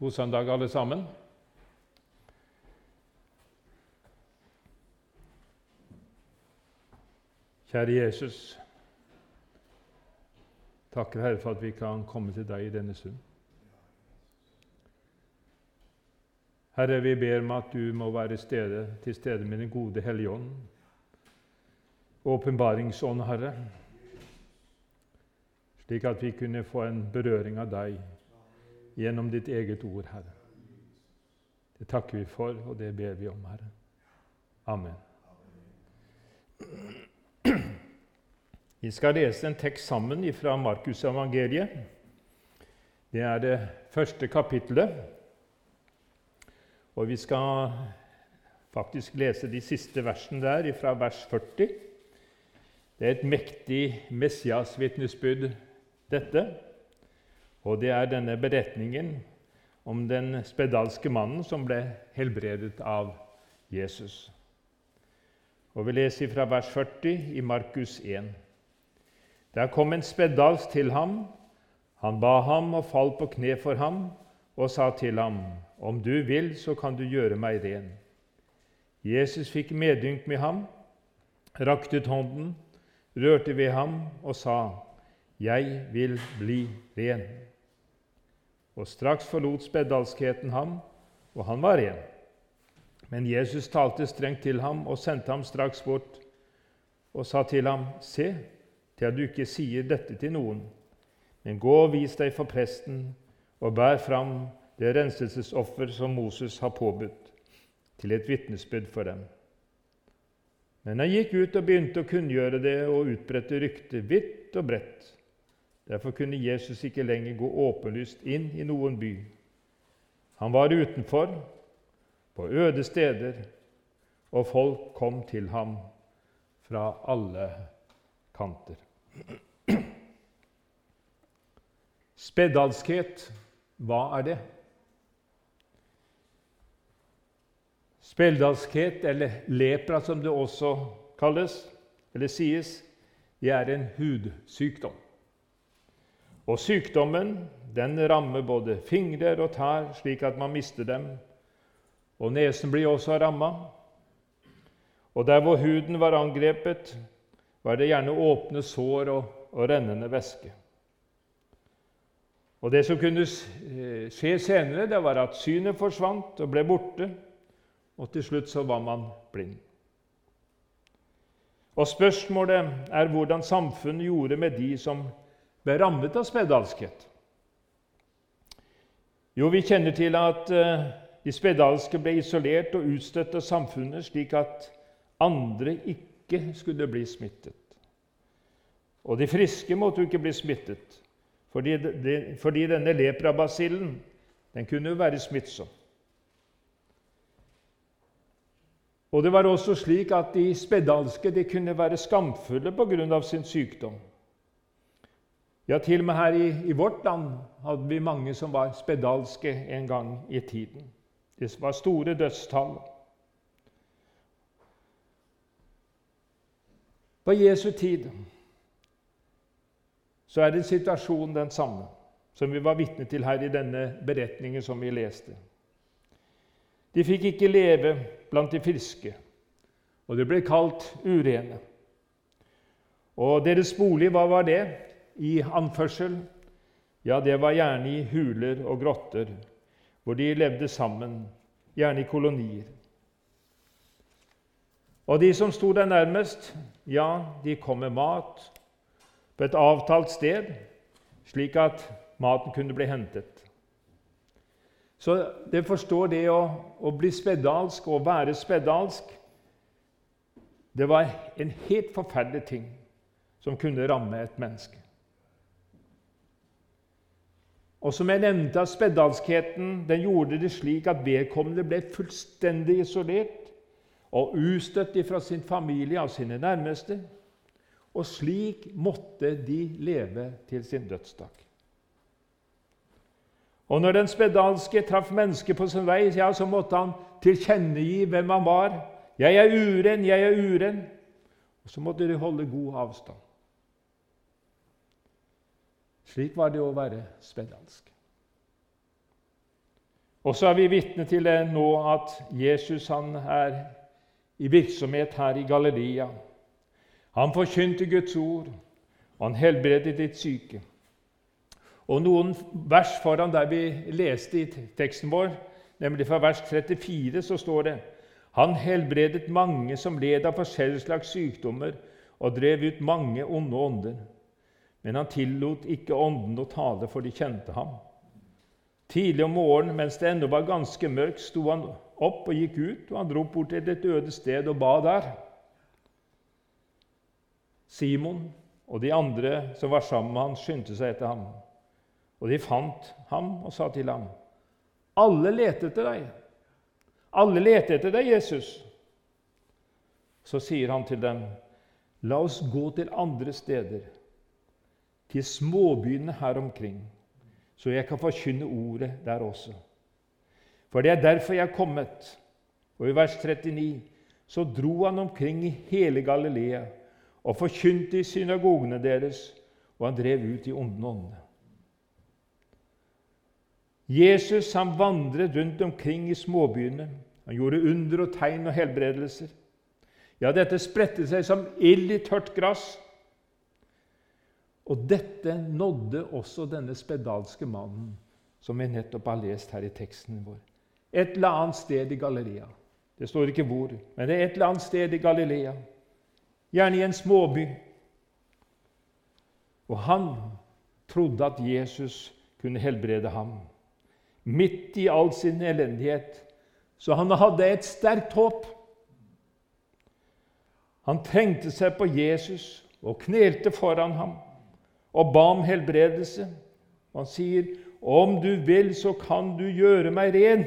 God søndag, alle sammen. Kjære Jesus. Takker Herre for at vi kan komme til deg i denne stund. Herre, vi ber om at du må være stede, til stede med den gode Hellige Ånd. Åpenbaringsånd, Herre, slik at vi kunne få en berøring av deg gjennom ditt eget ord, Herre. Det takker vi for, og det ber vi om, Herre. Amen. Vi skal lese en tekst sammen fra Markus evangeliet. Det er det første kapittelet. Og vi skal faktisk lese de siste versene der, fra vers 40. Det er et mektig Messias-vitnesbyrd, dette. Og det er denne beretningen om den spedalske mannen som ble helbredet av Jesus. Og Vi leser fra vers 40 i Markus 1. Der kom en spedalsk til ham. Han ba ham og falt på kne for ham og sa til ham, Om du vil, så kan du gjøre meg ren. Jesus fikk medynk med ham, rakte ut hånden, rørte ved ham og sa, Jeg vil bli ren. Og straks forlot spedalskheten ham, og han var igjen. Men Jesus talte strengt til ham og sendte ham straks bort og sa til ham, Se til at du ikke sier dette til noen, men gå og vis deg for presten og bær fram det renselsesoffer som Moses har påbudt, til et vitnesbyrd for dem. Men han gikk ut og begynte å kunngjøre det og utbredte ryktet vidt og bredt. Derfor kunne Jesus ikke lenger gå åpenlyst inn i noen by. Han var utenfor, på øde steder, og folk kom til ham fra alle kanter. Spedalskhet, hva er det? Spedalskhet, eller lepra som det også kalles, eller sies, det er en hudsykdom. Og sykdommen den rammer både fingrer og tær, slik at man mister dem. Og nesen blir også ramma. Og der hvor huden var angrepet, var det gjerne åpne sår og, og rennende væske. Og Det som kunne eh, skje senere, det var at synet forsvant og ble borte, og til slutt så var man blind. Og Spørsmålet er hvordan samfunnet gjorde med de som ble rammet av spedalskhet? Jo, vi kjenner til at eh, de spedalske ble isolert og utstøtt av samfunnet, slik at andre ikke skulle bli smittet. Og de friske måtte jo ikke bli smittet, fordi, de, fordi denne leprabasillen den kunne jo være smittsom. Og det var også slik at de spedalske de kunne være skamfulle pga. sin sykdom. Ja, til og med her i, i, vårt land hadde vi mange som var spedalske en gang i tiden. Det var store dødstall. På Jesu tid så er det situasjonen den samme som vi var vitne til her i denne beretningen som vi leste. De fikk ikke leve blant de friske, og de ble kalt urene. Og deres bolig, hva var det? I anførsel, ja, det var gjerne i huler og grotter, hvor de levde sammen, gjerne i kolonier. Og de som sto der nærmest, ja, de kom med mat på et avtalt sted, slik at maten kunne bli hentet. Så det forstår det å, å bli spedalsk og være spedalsk Det var en helt forferdelig ting som kunne ramme et menneske. Og som jeg nevnte, spedalskheten den gjorde det slik at vedkommende ble fullstendig isolert og ustøtt fra sin familie og sine nærmeste. Og slik måtte de leve til sin dødsdag. Og når den spedalske traff mennesket på sin vei, ja, så måtte han tilkjennegi hvem han var. 'Jeg er uren, jeg er uren.' Og så måtte de holde god avstand. Slik var det å være spedalsk. Og så er vi vitne til det nå at Jesus han er i virksomhet her i Galilea. Han forkynte Guds ord, og han helbredet ditt syke. Og Noen vers foran der vi leste i teksten vår, nemlig fra vers 34, så står det han helbredet mange som led av forskjellige slags sykdommer, og drev ut mange onde ånder. Men han tillot ikke ånden å tale, for de kjente ham. Tidlig om morgenen, mens det ennå var ganske mørkt, sto han opp og gikk ut, og han dro bort til et øde sted og ba der. Simon og de andre som var sammen med ham, skyndte seg etter ham. Og de fant ham og sa til ham, 'Alle leter etter deg.' 'Alle leter etter deg, Jesus.' Så sier han til dem, 'La oss gå til andre steder, til småbyene her omkring.' så jeg kan forkynne ordet der også. For det er derfor jeg er kommet. Og i vers 39 så dro han omkring i hele Galilea og forkynte i synagogene deres, og han drev ut i onde åndene. Jesus han vandret rundt omkring i småbyene. Han gjorde under og tegn og helbredelser. Ja, dette spredte seg som ild i tørt gress. Og dette nådde også denne spedalske mannen som vi nettopp har lest her i teksten vår. Et eller annet sted i Galilea. Det står ikke hvor, men det er et eller annet sted i Galilea. Gjerne i en småby. Og han trodde at Jesus kunne helbrede ham. Midt i all sin elendighet. Så han hadde et sterkt håp. Han trengte seg på Jesus og knelte foran ham og ba om helbredelse. Han sier, 'Om du vil, så kan du gjøre meg ren.'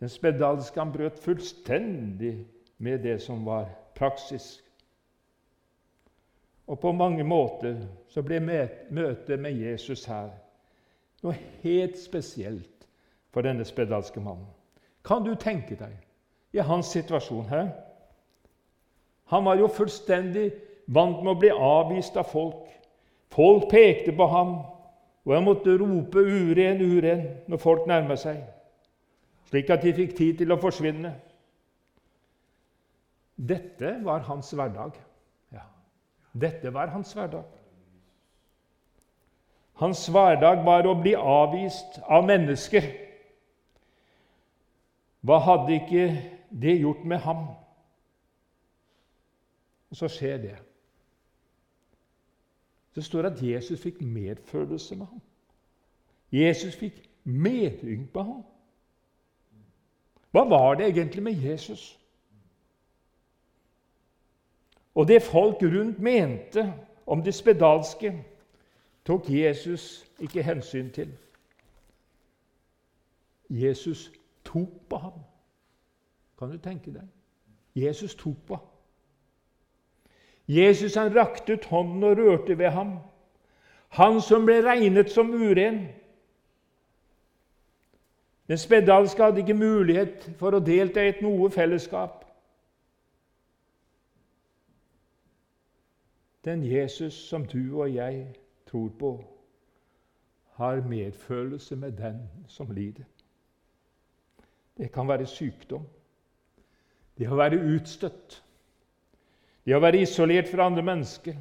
Den spedalske han brøt fullstendig med det som var praksis. Og på mange måter så ble møtet med Jesus her noe helt spesielt for denne spedalske mannen. Kan du tenke deg i hans situasjon her? Han var jo fullstendig vant med å bli avvist av folk. Folk pekte på ham, og han måtte rope 'uren, uren' når folk nærma seg, slik at de fikk tid til å forsvinne. Dette var hans hverdag. Ja, dette var hans hverdag. Hans hverdag var å bli avvist av mennesker. Hva hadde ikke det gjort med ham? Og så skjer det. Det står at Jesus fikk medfølelse med ham. Jesus fikk medynk på ham. Hva var det egentlig med Jesus? Og det folk rundt mente om de spedalske, tok Jesus ikke hensyn til. Jesus tok på ham. Kan du tenke deg? Jesus tok på ham. Jesus han rakte ut hånden og rørte ved ham. Han som ble regnet som uren. Den spedalske hadde ikke mulighet for å delta i et noe fellesskap. Den Jesus som du og jeg tror på, har medfølelse med den som lider. Det kan være sykdom, det å være utstøtt, det å være isolert fra andre mennesker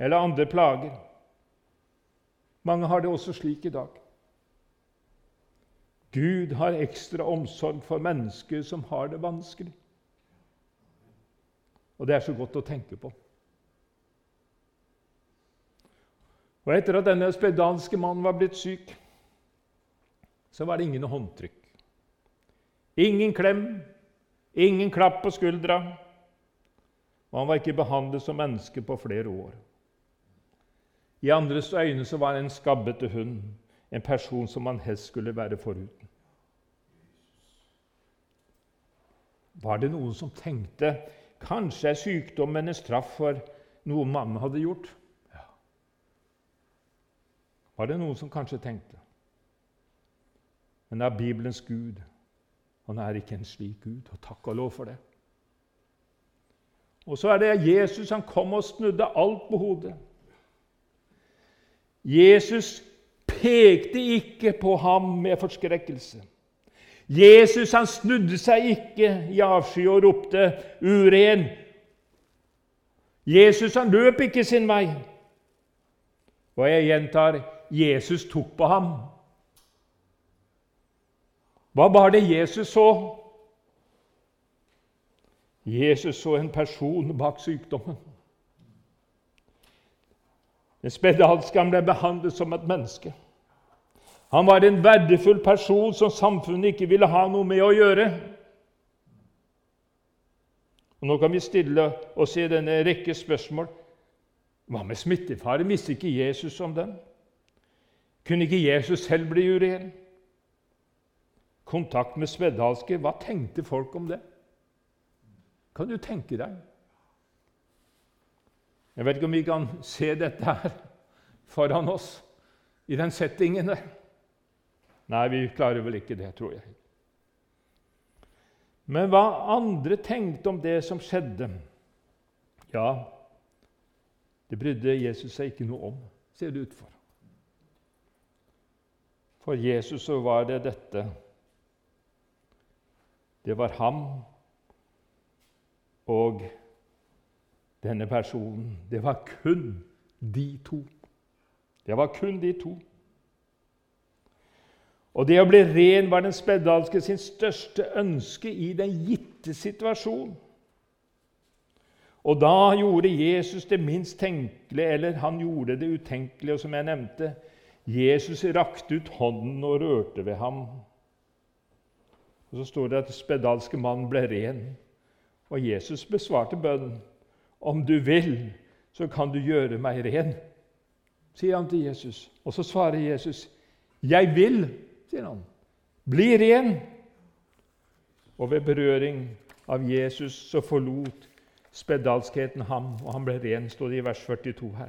eller andre plager. Mange har det også slik i dag. Gud har ekstra omsorg for mennesker som har det vanskelig. Og det er så godt å tenke på. Og Etter at denne spedalske mannen var blitt syk, så var det ingen håndtrykk. Ingen klem, ingen klapp på skuldra, og han var ikke behandlet som menneske på flere år. I andres øyne så var han en skabbete hund, en person som han helst skulle være foruten. Var det noen som tenkte kanskje er sykdommen en straff for noe mannen hadde gjort? Ja. Var det noen som kanskje tenkte? Men det er Bibelens Gud. Han er ikke en slik Gud, og takk og lov for det. Og så er det Jesus han kom og snudde alt på hodet. Jesus pekte ikke på ham med forskrekkelse. Jesus han snudde seg ikke i avsky og ropte 'uren'. Jesus han løp ikke sin vei. Og jeg gjentar Jesus tok på ham. Hva var det Jesus så? Jesus så en person bak sykdommen. Den spedalske ble behandlet som et menneske. Han var en verdifull person som samfunnet ikke ville ha noe med å gjøre. Og Nå kan vi stille oss i denne rekke spørsmål. Hva med smittefare? Visste ikke Jesus om den? Kunne ikke Jesus selv bli uren? Kontakt med spedalske, hva tenkte folk om det? Kan du tenke deg? Jeg vet ikke om vi kan se dette her foran oss i den settingen der. Nei, vi klarer vel ikke det, tror jeg. Men hva andre tenkte om det som skjedde Ja, det brydde Jesus seg ikke noe om, ser det ut for. For Jesus så var det dette. Det var ham og denne personen. Det var kun de to. Det var kun de to. Og det å bli ren var den spedalske sin største ønske i den gitte situasjonen. Og da gjorde Jesus det minst tenkelige, eller han gjorde det utenkelige, som jeg nevnte. Jesus rakte ut hånden og rørte ved ham. Og Så står det at den spedalske mannen ble ren. Og Jesus besvarte bønnen. Om du vil, så kan du gjøre meg ren, sier han til Jesus. Og så svarer Jesus, 'Jeg vil', sier han. 'Bli ren.' Og ved berøring av Jesus så forlot spedalskheten ham, og han ble ren, står det i vers 42 her.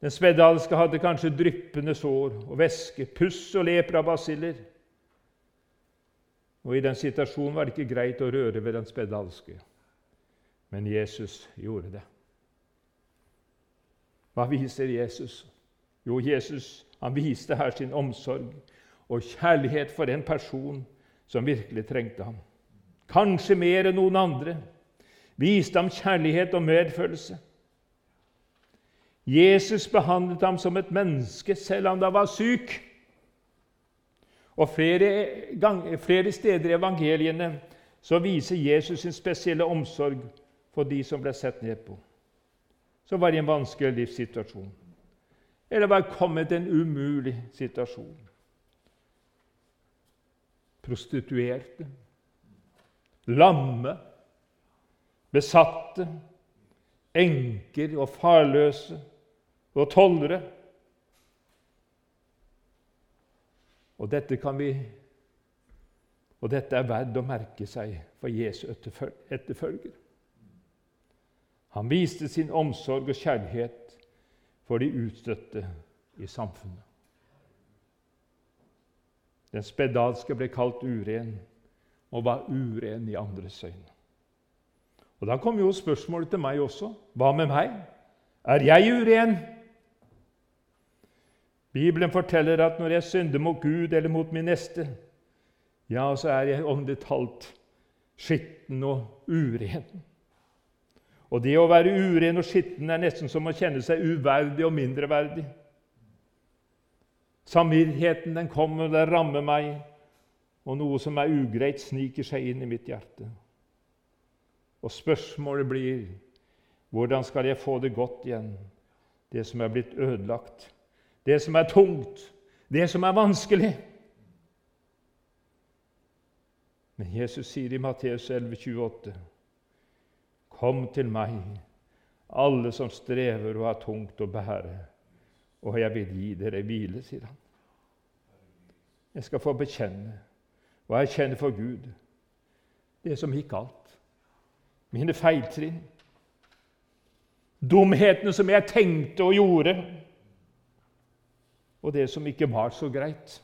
Den spedalske hadde kanskje dryppende sår og væske, puss og lepra basiller. Og I den situasjonen var det ikke greit å røre ved den spedalske. Men Jesus gjorde det. Hva viser Jesus? Jo, Jesus han viste her sin omsorg og kjærlighet for en person som virkelig trengte ham. Kanskje mer enn noen andre. Viste ham kjærlighet og medfølelse. Jesus behandlet ham som et menneske selv om han var syk. Og flere, gang, flere steder i evangeliene så viser Jesus sin spesielle omsorg for de som ble sett ned på, som var i en vanskelig livssituasjon, eller var kommet i en umulig situasjon. Prostituerte, lamme, besatte, enker og farløse. Og tollere. Og dette vi og dette er verdt å merke seg for Jesu etterfølger. Han viste sin omsorg og kjærlighet for de utstøtte i samfunnet. Den spedalske ble kalt uren og var uren i andres øyne. Og Da kom jo spørsmålet til meg også. Hva med meg? Er jeg uren? Bibelen forteller at når jeg synder mot Gud eller mot min neste, ja, så er jeg åndelig talt skitten og uren. Og det å være uren og skitten er nesten som å kjenne seg uverdig og mindreverdig. Samvittigheten den kommer, den rammer meg, og noe som er ugreit, sniker seg inn i mitt hjerte. Og spørsmålet blir hvordan skal jeg få det godt igjen, det som er blitt ødelagt? Det som er tungt, det som er vanskelig. Men Jesus sier i Matteus 11, 28, Kom til meg, alle som strever og har tungt å bære, og jeg vil gi dere hvile, sier han. Jeg skal få bekjenne hva jeg kjenner for Gud, det som gikk alt. Mine feiltrinn, dumhetene som jeg tenkte og gjorde og det som ikke var så greit.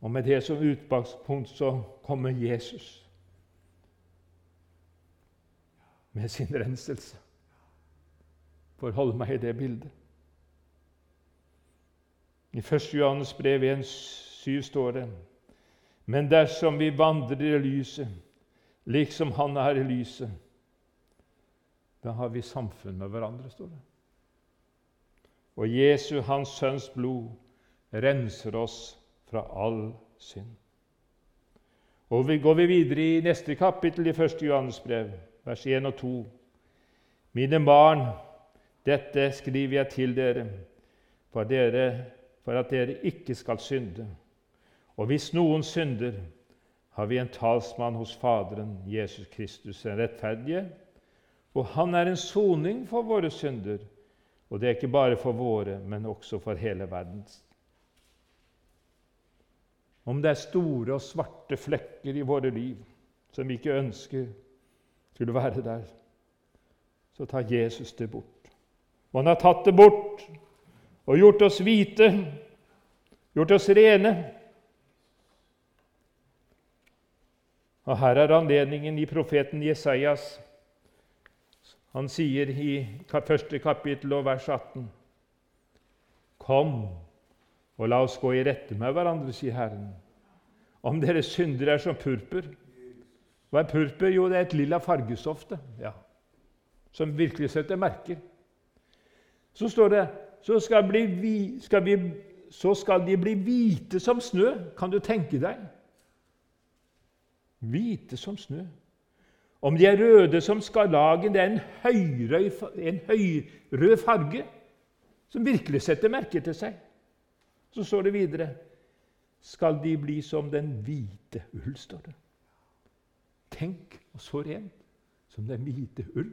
Og med det som utgangspunkt så kommer Jesus med sin renselse. for holde meg i det bildet. I 1. Johannes brev 1,7 står det Men dersom vi vandrer i lyset, liksom Han er i lyset, da har vi samfunn med hverandre, står det. Og Jesu, Hans Sønns blod, renser oss fra all synd. Og vi Går vi videre i neste kapittel i 1. Johannes brev, vers 1 og 2. Mine barn, dette skriver jeg til dere for, dere, for at dere ikke skal synde. Og hvis noen synder, har vi en talsmann hos Faderen, Jesus Kristus, den rettferdige. Og han er en soning for våre synder. Og det er ikke bare for våre, men også for hele verdens. Om det er store og svarte flekker i våre liv som vi ikke ønsker skulle være der, så tar Jesus det bort. Og han har tatt det bort og gjort oss hvite, gjort oss rene. Og her er anledningen i profeten Jesajas. Han sier i første kapittel og vers 18.: Kom og la oss gå i rette med hverandre, sier Herren. Om deres synder er som purpur Hva er purpur? Jo, det er et lilla fargestoff ja. som virkelig setter merker. Så står det så skal, bli, skal vi, så skal de bli hvite som snø. Kan du tenke deg? Hvite som snø. Om de er røde som skarlagen, det er en, høyrøy, en høyrød farge som virkelig setter merke til seg. Så står det videre skal de bli som den hvite ull, står det. Tenk, og så rent som den hvite ull.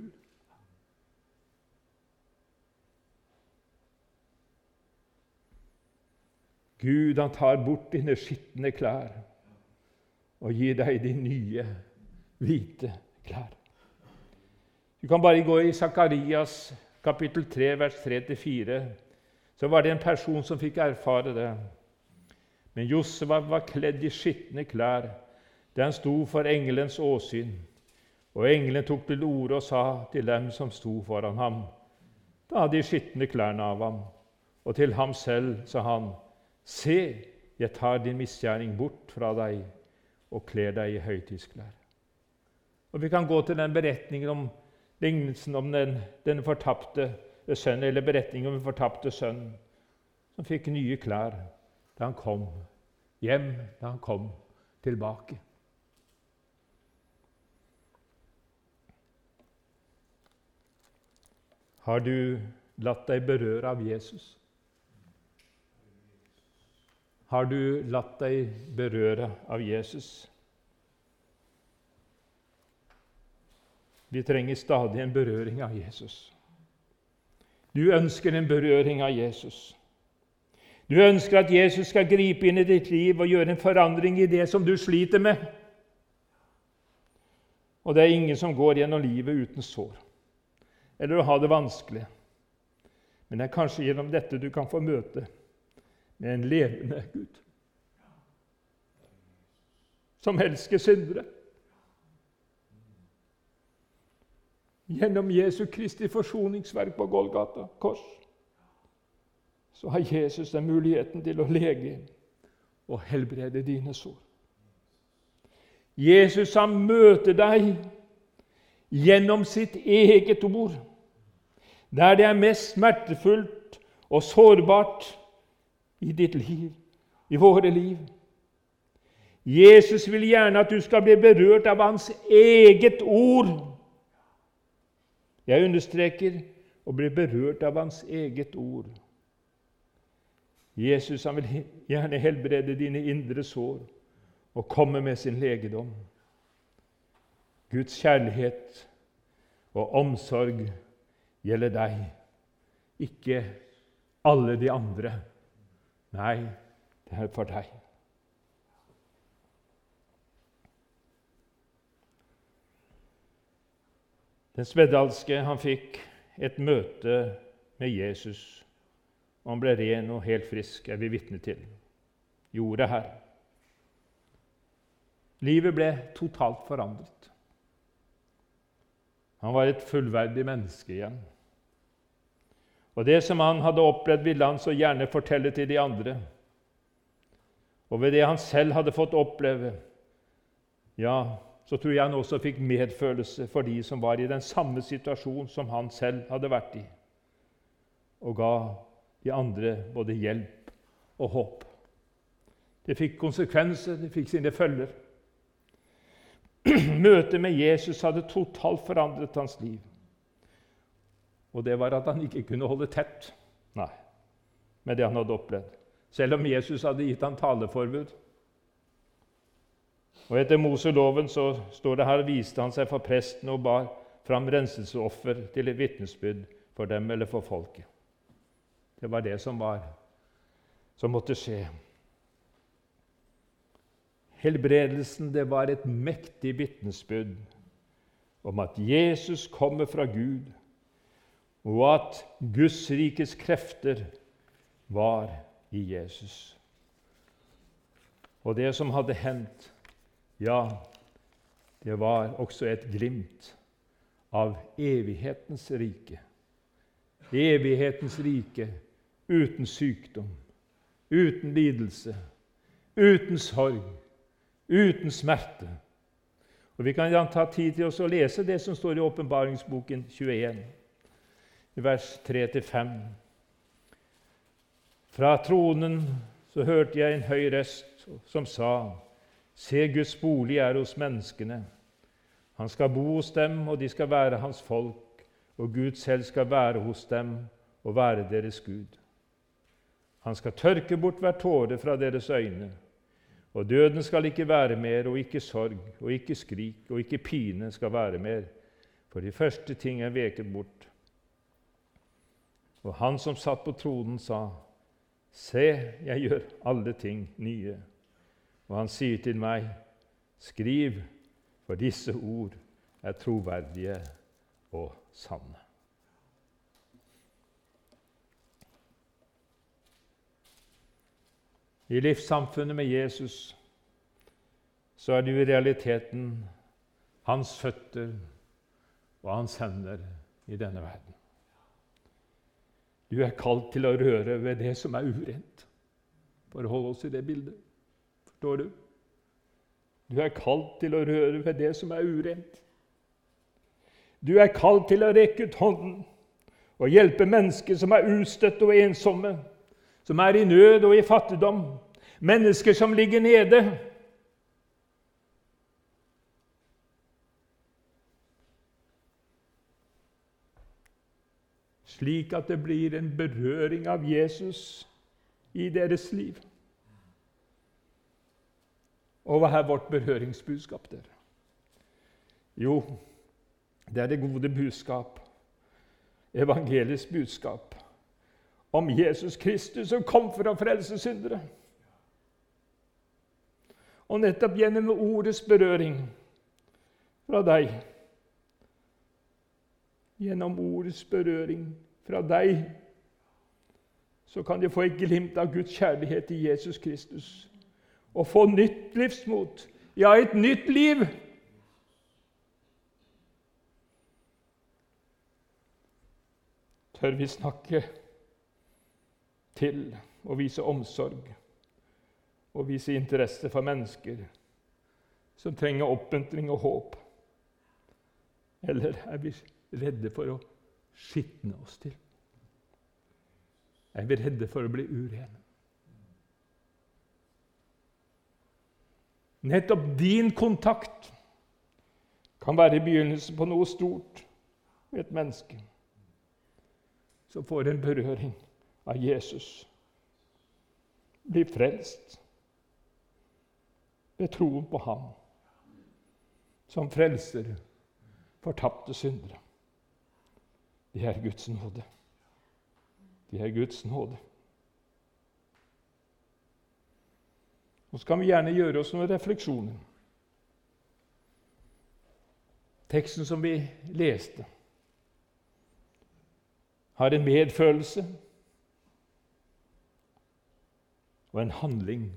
Gud, han tar bort dine skitne klær og gir deg de nye, hvite klær. Du kan bare gå i Sakarias kapittel 3, vers 3-4. Så var det en person som fikk erfare det. Men Josef var kledd i skitne klær da han sto for engelens åsyn. Og engelen tok til orde og sa til dem som sto foran ham, ta de skitne klærne av ham. Og til ham selv sa han, Se, jeg tar din misgjerning bort fra deg og kler deg i høytidsklær. Og Vi kan gå til den beretningen om lignelsen om den, den fortapte sønnen, eller beretningen om den fortapte sønnen, som fikk nye klær da han kom hjem, da han kom tilbake. Har du latt deg berøre av Jesus? Har du latt deg berøre av Jesus? Vi trenger stadig en berøring av Jesus. Du ønsker en berøring av Jesus. Du ønsker at Jesus skal gripe inn i ditt liv og gjøre en forandring i det som du sliter med. Og det er ingen som går gjennom livet uten sår eller å ha det vanskelig. Men det er kanskje gjennom dette du kan få møte med en levende Gud som elsker syndere. Gjennom Jesu Kristi forsoningsverk på Golgata kors så har Jesus den muligheten til å lege og helbrede dine sår. Jesus han møter deg gjennom sitt eget ord, der det er mest smertefullt og sårbart i ditt liv, i våre liv. Jesus vil gjerne at du skal bli berørt av hans eget ord. Jeg understreker å bli berørt av hans eget ord. Jesus han vil gjerne helbrede dine indre sår og komme med sin legedom. Guds kjærlighet og omsorg gjelder deg, ikke alle de andre. Nei, det er for deg. Den spedalske han fikk et møte med Jesus. og Han ble ren og helt frisk, er vi vitne til. Gjorde her. Livet ble totalt forandret. Han var et fullverdig menneske igjen. Og det som han hadde opplevd, ville han så gjerne fortelle til de andre. Og ved det han selv hadde fått oppleve, ja, så tror jeg han også fikk medfølelse for de som var i den samme situasjon som han selv hadde vært i, og ga de andre både hjelp og håp. Det fikk konsekvenser, det fikk sine følger. Møtet med Jesus hadde totalt forandret hans liv. Og det var at han ikke kunne holde tett Nei, med det han hadde opplevd. Selv om Jesus hadde gitt ham taleforbud. Og Etter Moseloven så står det her viste han seg for presten og bar fram renselsesoffer til et vitnesbyrd for dem eller for folket. Det var det som var, som måtte skje. Helbredelsen det var et mektig vitnesbyrd om at Jesus kommer fra Gud, og at Guds rikes krefter var i Jesus. Og det som hadde hendt, ja, det var også et glimt av evighetens rike. Evighetens rike uten sykdom, uten lidelse, uten sorg, uten smerte. Og Vi kan ta tid til oss å lese det som står i åpenbaringsboken 21, vers 3-5. Fra tronen så hørte jeg en høy røst som sa:" Se, Guds bolig er hos menneskene. Han skal bo hos dem, og de skal være hans folk, og Gud selv skal være hos dem og være deres Gud. Han skal tørke bort hver tåre fra deres øyne, og døden skal ikke være mer, og ikke sorg, og ikke skrik, og ikke pine skal være mer, for de første ting er veket bort. Og han som satt på tronen, sa:" Se, jeg gjør alle ting nye. Og han sier til meg, skriv, for disse ord er troverdige og sanne. I livssamfunnet med Jesus så er du i realiteten hans føtter og hans hender i denne verden. Du er kalt til å røre ved det som er urent, for å holde oss i det bildet. Forstår du? Du er kalt til å røre ved det som er urent. Du er kalt til å rekke ut hånden og hjelpe mennesker som er ustøtte og ensomme, som er i nød og i fattigdom, mennesker som ligger nede. Slik at det blir en berøring av Jesus i deres liv. Og hva er vårt berøringsbudskap, der? Jo, det er det gode budskap, evangeliets budskap, om Jesus Kristus som kom for å frelse syndere. Og nettopp gjennom ordets berøring fra deg Gjennom ordets berøring fra deg så kan de få et glimt av Guds kjærlighet i Jesus Kristus og få nytt livsmot. Ja, et nytt liv. Tør vi snakke til og vise omsorg og vise interesse for mennesker som trenger oppmuntring og håp? Eller er vi redde for å skitne oss til? Er vi redde for å bli urene? Nettopp din kontakt kan være begynnelsen på noe stort ved et menneske som får en berøring av Jesus, blir frelst ved troen på ham som frelser fortapte syndere. Det er Guds nåde. Det er Guds nåde. Og så kan vi gjerne gjøre oss noen refleksjoner. Teksten som vi leste, har en medfølelse og en handling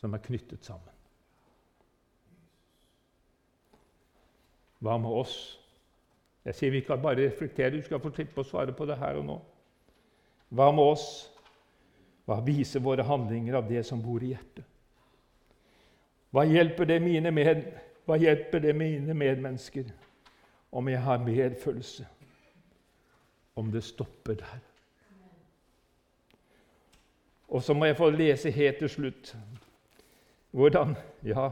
som er knyttet sammen. Hva med oss Jeg sier vi kan bare reflektere. Du skal få slippe å svare på det her og nå. Hva med oss? Hva viser våre handlinger av det som bor i hjertet? Hva hjelper det mine, med, hva hjelper det mine medmennesker om jeg har medfølelse? Om det stopper der? Og så må jeg få lese helt til slutt hvordan Ja,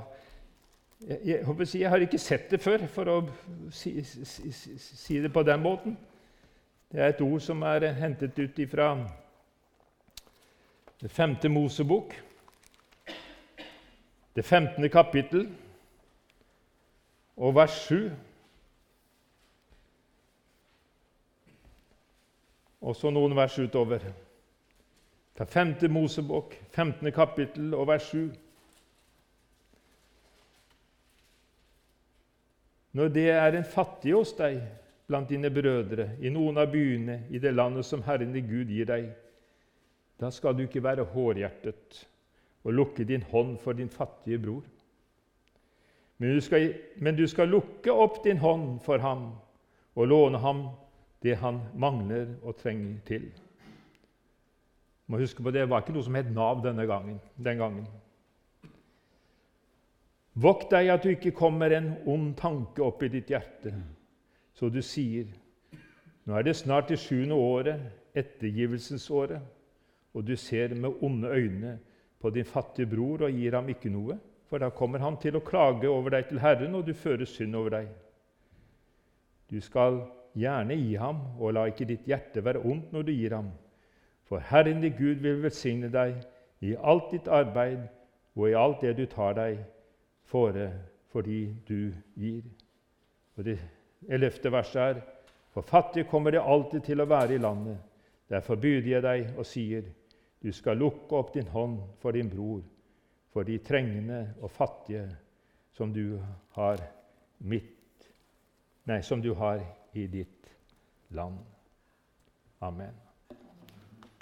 jeg, jeg, si, jeg, har ikke sett det før, for å si, si, si, det på den måten. Det er et ord som er hentet ut fra det femte Mosebok, det femtende kapittel og vers sju. Og så noen vers utover. Fra femte Mosebok, femtende kapittel og vers sju. Når det er en fattig hos deg blant dine brødre i noen av byene i det landet som Herren din Gud gir deg, da skal du ikke være hårhjertet og lukke din hånd for din fattige bror. Men du, skal, men du skal lukke opp din hånd for ham og låne ham det han mangler og trenger til. Må huske på Det var ikke noe som het Nav denne gangen, den gangen. Vokt deg at du ikke kommer en ond tanke opp i ditt hjerte, så du sier Nå er det snart det sjuende året, ettergivelsesåret, og du ser med onde øyne på din fattige bror og gir ham ikke noe, for da kommer han til å klage over deg til Herren, og du fører synd over deg. Du skal gjerne gi ham, og la ikke ditt hjerte være ondt når du gir ham. For Herren din Gud vil velsigne deg i alt ditt arbeid og i alt det du tar deg fore fordi du gir. Og Det ellevte verset er For fattige kommer det alltid til å være i landet. Derfor byr jeg deg og sier, du skal lukke opp din hånd for din bror, for de trengende og fattige som du har, mitt, nei, som du har i ditt land. Amen.